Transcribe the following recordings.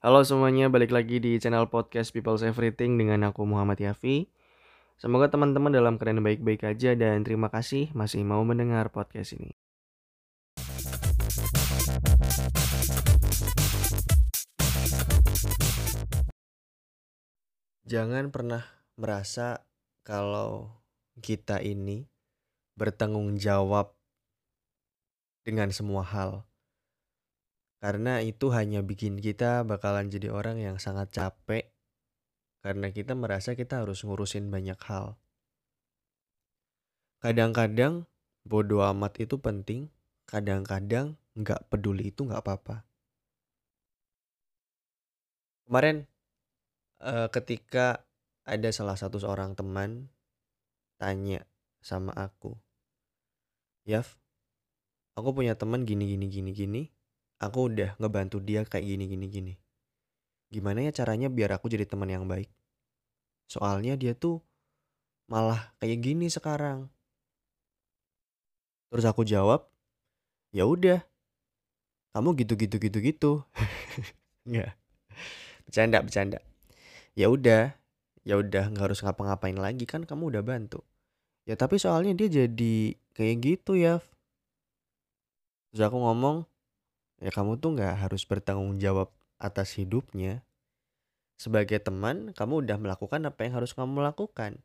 Halo semuanya, balik lagi di channel podcast People's Everything dengan aku Muhammad Yafi. Semoga teman-teman dalam keadaan baik-baik aja dan terima kasih masih mau mendengar podcast ini. Jangan pernah merasa kalau kita ini bertanggung jawab dengan semua hal. Karena itu hanya bikin kita bakalan jadi orang yang sangat capek karena kita merasa kita harus ngurusin banyak hal. Kadang-kadang bodoh amat itu penting, kadang-kadang nggak peduli itu nggak apa-apa. Kemarin uh, ketika ada salah satu seorang teman tanya sama aku, Yaf, aku punya teman gini gini gini gini, aku udah ngebantu dia kayak gini gini gini. Gimana ya caranya biar aku jadi teman yang baik? Soalnya dia tuh malah kayak gini sekarang. Terus aku jawab, ya udah, kamu gitu gitu gitu gitu. Nggak bercanda bercanda ya udah ya udah nggak harus ngapa-ngapain lagi kan kamu udah bantu ya tapi soalnya dia jadi kayak gitu ya terus aku ngomong ya kamu tuh nggak harus bertanggung jawab atas hidupnya. Sebagai teman kamu udah melakukan apa yang harus kamu lakukan.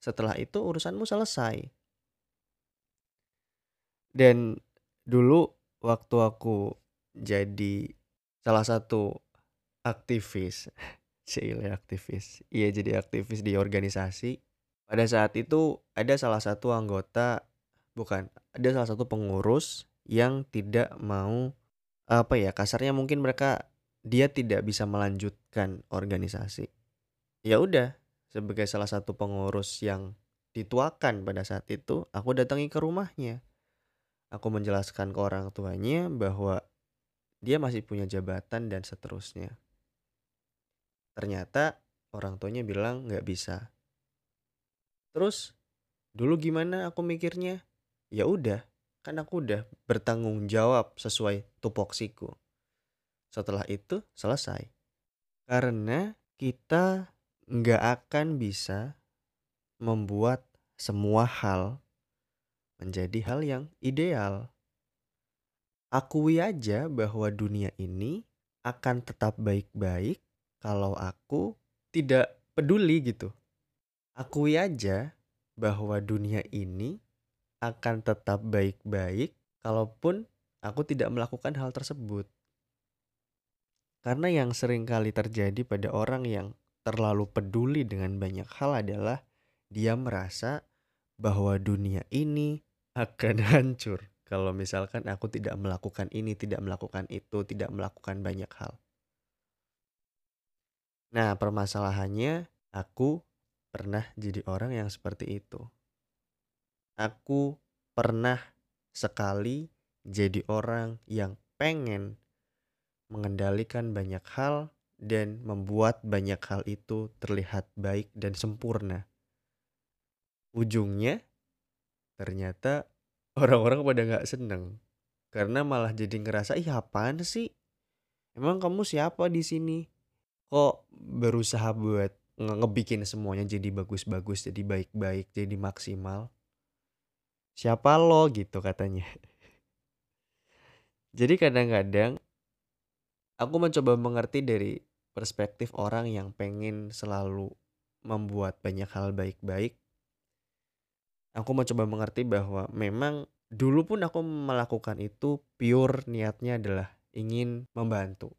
Setelah itu urusanmu selesai. Dan dulu waktu aku jadi salah satu aktivis Cile aktivis. Iya jadi aktivis di organisasi. Pada saat itu ada salah satu anggota bukan ada salah satu pengurus yang tidak mau apa ya kasarnya mungkin mereka dia tidak bisa melanjutkan organisasi ya udah sebagai salah satu pengurus yang dituakan pada saat itu aku datangi ke rumahnya aku menjelaskan ke orang tuanya bahwa dia masih punya jabatan dan seterusnya Ternyata orang tuanya bilang nggak bisa. Terus dulu gimana aku mikirnya? Ya udah, kan aku udah bertanggung jawab sesuai tupoksiku. Setelah itu selesai. Karena kita nggak akan bisa membuat semua hal menjadi hal yang ideal. Akui aja bahwa dunia ini akan tetap baik-baik kalau aku tidak peduli gitu. Akui aja bahwa dunia ini akan tetap baik-baik kalaupun aku tidak melakukan hal tersebut. Karena yang sering kali terjadi pada orang yang terlalu peduli dengan banyak hal adalah dia merasa bahwa dunia ini akan hancur kalau misalkan aku tidak melakukan ini, tidak melakukan itu, tidak melakukan banyak hal. Nah, permasalahannya aku pernah jadi orang yang seperti itu. Aku pernah sekali jadi orang yang pengen mengendalikan banyak hal dan membuat banyak hal itu terlihat baik dan sempurna. Ujungnya ternyata orang-orang pada nggak seneng karena malah jadi ngerasa ih apaan sih? Emang kamu siapa di sini? kok berusaha buat nge ngebikin semuanya jadi bagus-bagus, jadi baik-baik, jadi maksimal. Siapa lo gitu katanya. Jadi kadang-kadang aku mencoba mengerti dari perspektif orang yang pengen selalu membuat banyak hal baik-baik. Aku mencoba mengerti bahwa memang dulu pun aku melakukan itu pure niatnya adalah ingin membantu.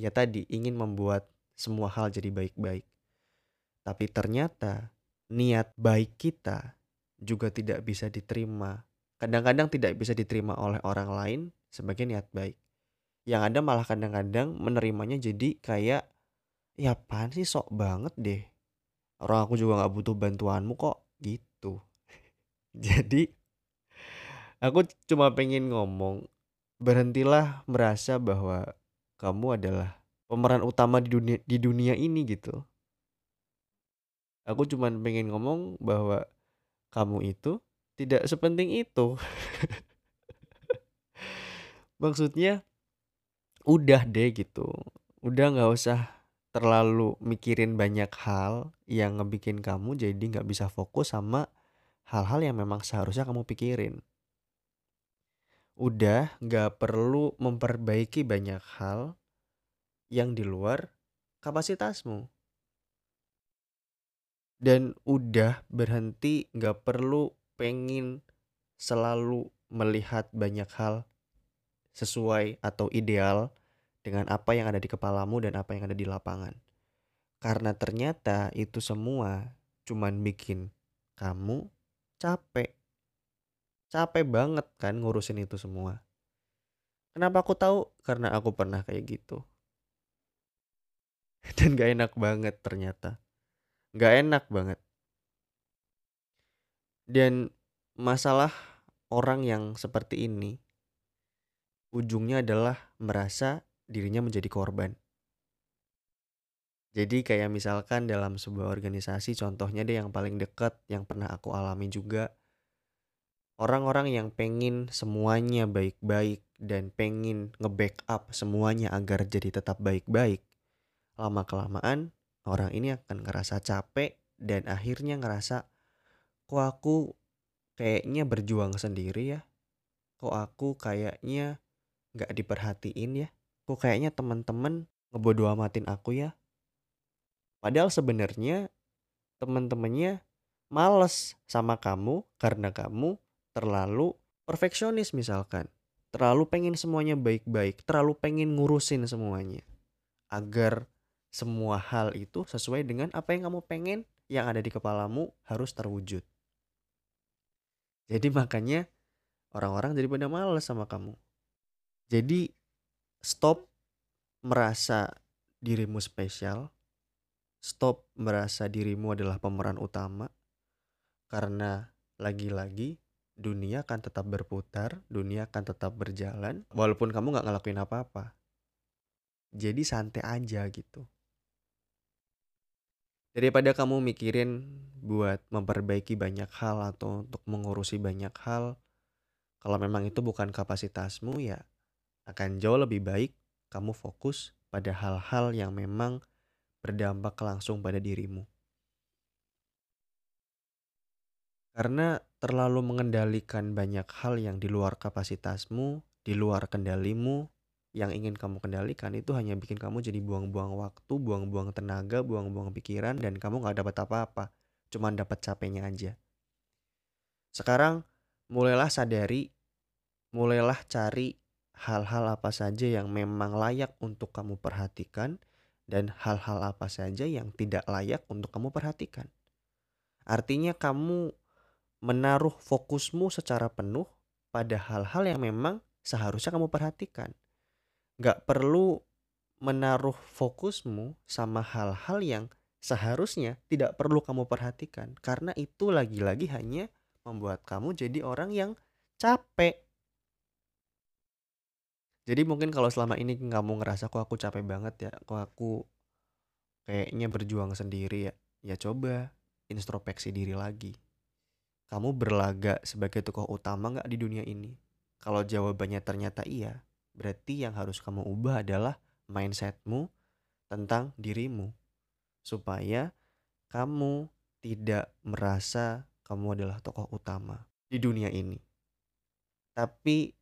Ya tadi ingin membuat semua hal jadi baik-baik. Tapi ternyata niat baik kita juga tidak bisa diterima. Kadang-kadang tidak bisa diterima oleh orang lain sebagai niat baik. Yang ada malah kadang-kadang menerimanya jadi kayak ya apaan sih sok banget deh. Orang aku juga gak butuh bantuanmu kok gitu. jadi aku cuma pengen ngomong berhentilah merasa bahwa kamu adalah pemeran utama di dunia di dunia ini gitu. Aku cuman pengen ngomong bahwa kamu itu tidak sepenting itu. Maksudnya udah deh gitu. Udah nggak usah terlalu mikirin banyak hal yang ngebikin kamu jadi nggak bisa fokus sama hal-hal yang memang seharusnya kamu pikirin. Udah nggak perlu memperbaiki banyak hal yang di luar kapasitasmu. Dan udah berhenti nggak perlu pengen selalu melihat banyak hal sesuai atau ideal dengan apa yang ada di kepalamu dan apa yang ada di lapangan. Karena ternyata itu semua cuman bikin kamu capek. Capek banget kan ngurusin itu semua. Kenapa aku tahu? Karena aku pernah kayak gitu. Dan gak enak banget ternyata. Gak enak banget. Dan masalah orang yang seperti ini ujungnya adalah merasa dirinya menjadi korban. Jadi kayak misalkan dalam sebuah organisasi contohnya deh yang paling dekat yang pernah aku alami juga orang-orang yang pengen semuanya baik-baik dan pengen nge-backup semuanya agar jadi tetap baik-baik. Lama kelamaan orang ini akan ngerasa capek dan akhirnya ngerasa kok aku kayaknya berjuang sendiri ya. Kok aku kayaknya nggak diperhatiin ya kok kayaknya teman-teman ngebodo amatin aku ya. Padahal sebenarnya teman-temannya males sama kamu karena kamu terlalu perfeksionis misalkan. Terlalu pengen semuanya baik-baik, terlalu pengen ngurusin semuanya. Agar semua hal itu sesuai dengan apa yang kamu pengen yang ada di kepalamu harus terwujud. Jadi makanya orang-orang jadi pada males sama kamu. Jadi stop merasa dirimu spesial, stop merasa dirimu adalah pemeran utama, karena lagi-lagi dunia akan tetap berputar, dunia akan tetap berjalan, walaupun kamu nggak ngelakuin apa-apa. Jadi santai aja gitu. Daripada kamu mikirin buat memperbaiki banyak hal atau untuk mengurusi banyak hal, kalau memang itu bukan kapasitasmu ya akan jauh lebih baik kamu fokus pada hal-hal yang memang berdampak langsung pada dirimu. Karena terlalu mengendalikan banyak hal yang di luar kapasitasmu, di luar kendalimu, yang ingin kamu kendalikan itu hanya bikin kamu jadi buang-buang waktu, buang-buang tenaga, buang-buang pikiran, dan kamu gak dapat apa-apa. Cuman dapat capeknya aja. Sekarang mulailah sadari, mulailah cari hal-hal apa saja yang memang layak untuk kamu perhatikan dan hal-hal apa saja yang tidak layak untuk kamu perhatikan. Artinya kamu menaruh fokusmu secara penuh pada hal-hal yang memang seharusnya kamu perhatikan. Gak perlu menaruh fokusmu sama hal-hal yang seharusnya tidak perlu kamu perhatikan. Karena itu lagi-lagi hanya membuat kamu jadi orang yang capek jadi mungkin kalau selama ini kamu ngerasa kok aku capek banget ya, kok aku kayaknya berjuang sendiri ya, ya coba introspeksi diri lagi. Kamu berlaga sebagai tokoh utama nggak di dunia ini? Kalau jawabannya ternyata iya, berarti yang harus kamu ubah adalah mindsetmu tentang dirimu. Supaya kamu tidak merasa kamu adalah tokoh utama di dunia ini. Tapi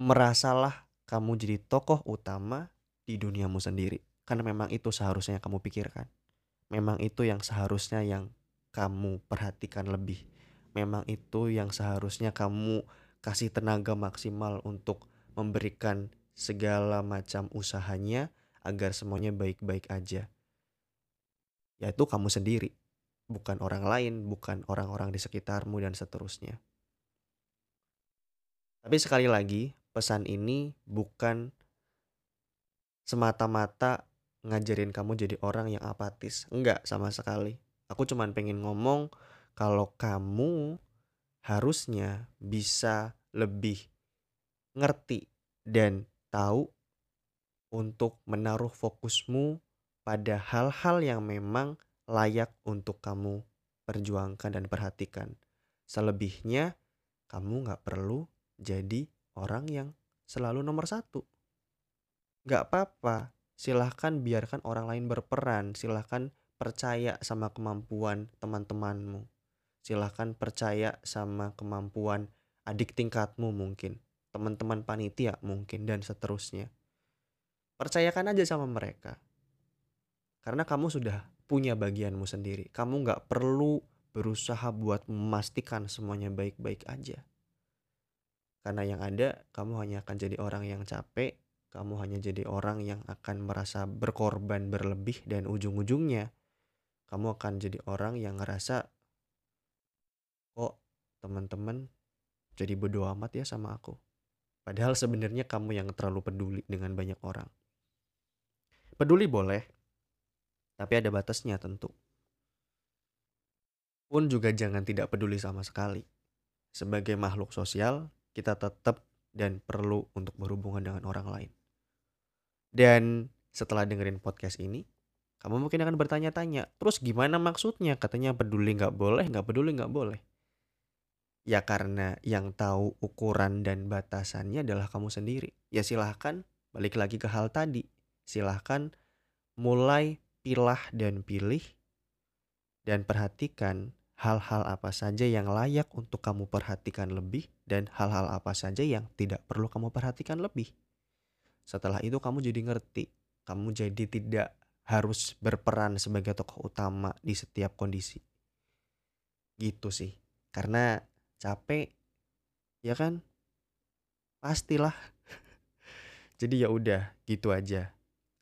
merasalah kamu jadi tokoh utama di duniamu sendiri. Karena memang itu seharusnya yang kamu pikirkan. Memang itu yang seharusnya yang kamu perhatikan lebih. Memang itu yang seharusnya kamu kasih tenaga maksimal untuk memberikan segala macam usahanya agar semuanya baik-baik aja. Yaitu kamu sendiri, bukan orang lain, bukan orang-orang di sekitarmu dan seterusnya. Tapi sekali lagi, pesan ini bukan semata-mata ngajarin kamu jadi orang yang apatis. Enggak sama sekali. Aku cuman pengen ngomong kalau kamu harusnya bisa lebih ngerti dan tahu untuk menaruh fokusmu pada hal-hal yang memang layak untuk kamu perjuangkan dan perhatikan. Selebihnya, kamu nggak perlu jadi orang yang selalu nomor satu. Gak apa-apa silahkan biarkan orang lain berperan silahkan percaya sama kemampuan teman-temanmu. Silahkan percaya sama kemampuan adik tingkatmu mungkin teman-teman panitia mungkin dan seterusnya. Percayakan aja sama mereka. Karena kamu sudah punya bagianmu sendiri. Kamu nggak perlu berusaha buat memastikan semuanya baik-baik aja karena yang ada kamu hanya akan jadi orang yang capek kamu hanya jadi orang yang akan merasa berkorban berlebih dan ujung-ujungnya kamu akan jadi orang yang ngerasa kok teman-teman jadi bodoh amat ya sama aku. Padahal sebenarnya kamu yang terlalu peduli dengan banyak orang. Peduli boleh, tapi ada batasnya tentu. Pun juga jangan tidak peduli sama sekali. Sebagai makhluk sosial, kita tetap dan perlu untuk berhubungan dengan orang lain. Dan setelah dengerin podcast ini, kamu mungkin akan bertanya-tanya, terus gimana maksudnya? Katanya peduli nggak boleh, nggak peduli nggak boleh. Ya karena yang tahu ukuran dan batasannya adalah kamu sendiri. Ya silahkan balik lagi ke hal tadi. Silahkan mulai pilah dan pilih dan perhatikan hal-hal apa saja yang layak untuk kamu perhatikan lebih dan hal-hal apa saja yang tidak perlu kamu perhatikan lebih. Setelah itu kamu jadi ngerti, kamu jadi tidak harus berperan sebagai tokoh utama di setiap kondisi. Gitu sih. Karena capek ya kan? Pastilah. jadi ya udah, gitu aja.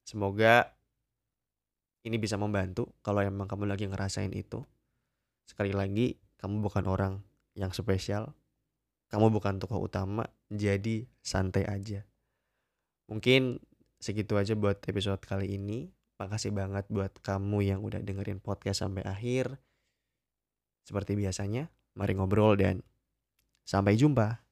Semoga ini bisa membantu kalau emang kamu lagi ngerasain itu. Sekali lagi, kamu bukan orang yang spesial. Kamu bukan tokoh utama, jadi santai aja. Mungkin segitu aja buat episode kali ini. Makasih banget buat kamu yang udah dengerin podcast sampai akhir. Seperti biasanya, mari ngobrol dan sampai jumpa.